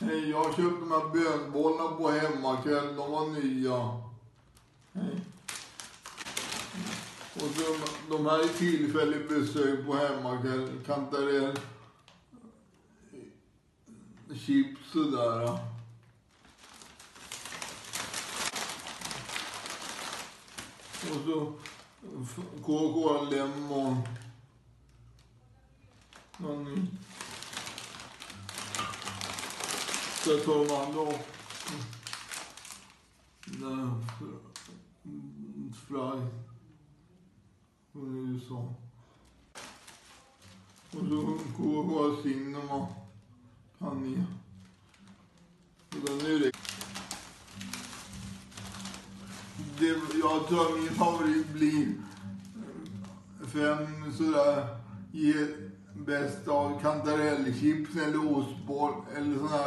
Hej, jag köpte de här bönbollarna på hemmakväll. De var nya. Hej. Och så, de här är tillfälligt besök på hemmakväll. Kantarell. Chips sådär. Och så Coca-Cola Lemon. Någon så tar man då mm. Nej, mm, är från USA. Och så KHS, signum och kanel. Och den nu det. det. Jag tror att min favorit blir fem sådär ge bäst av kantarellchips eller ostboll eller sådär.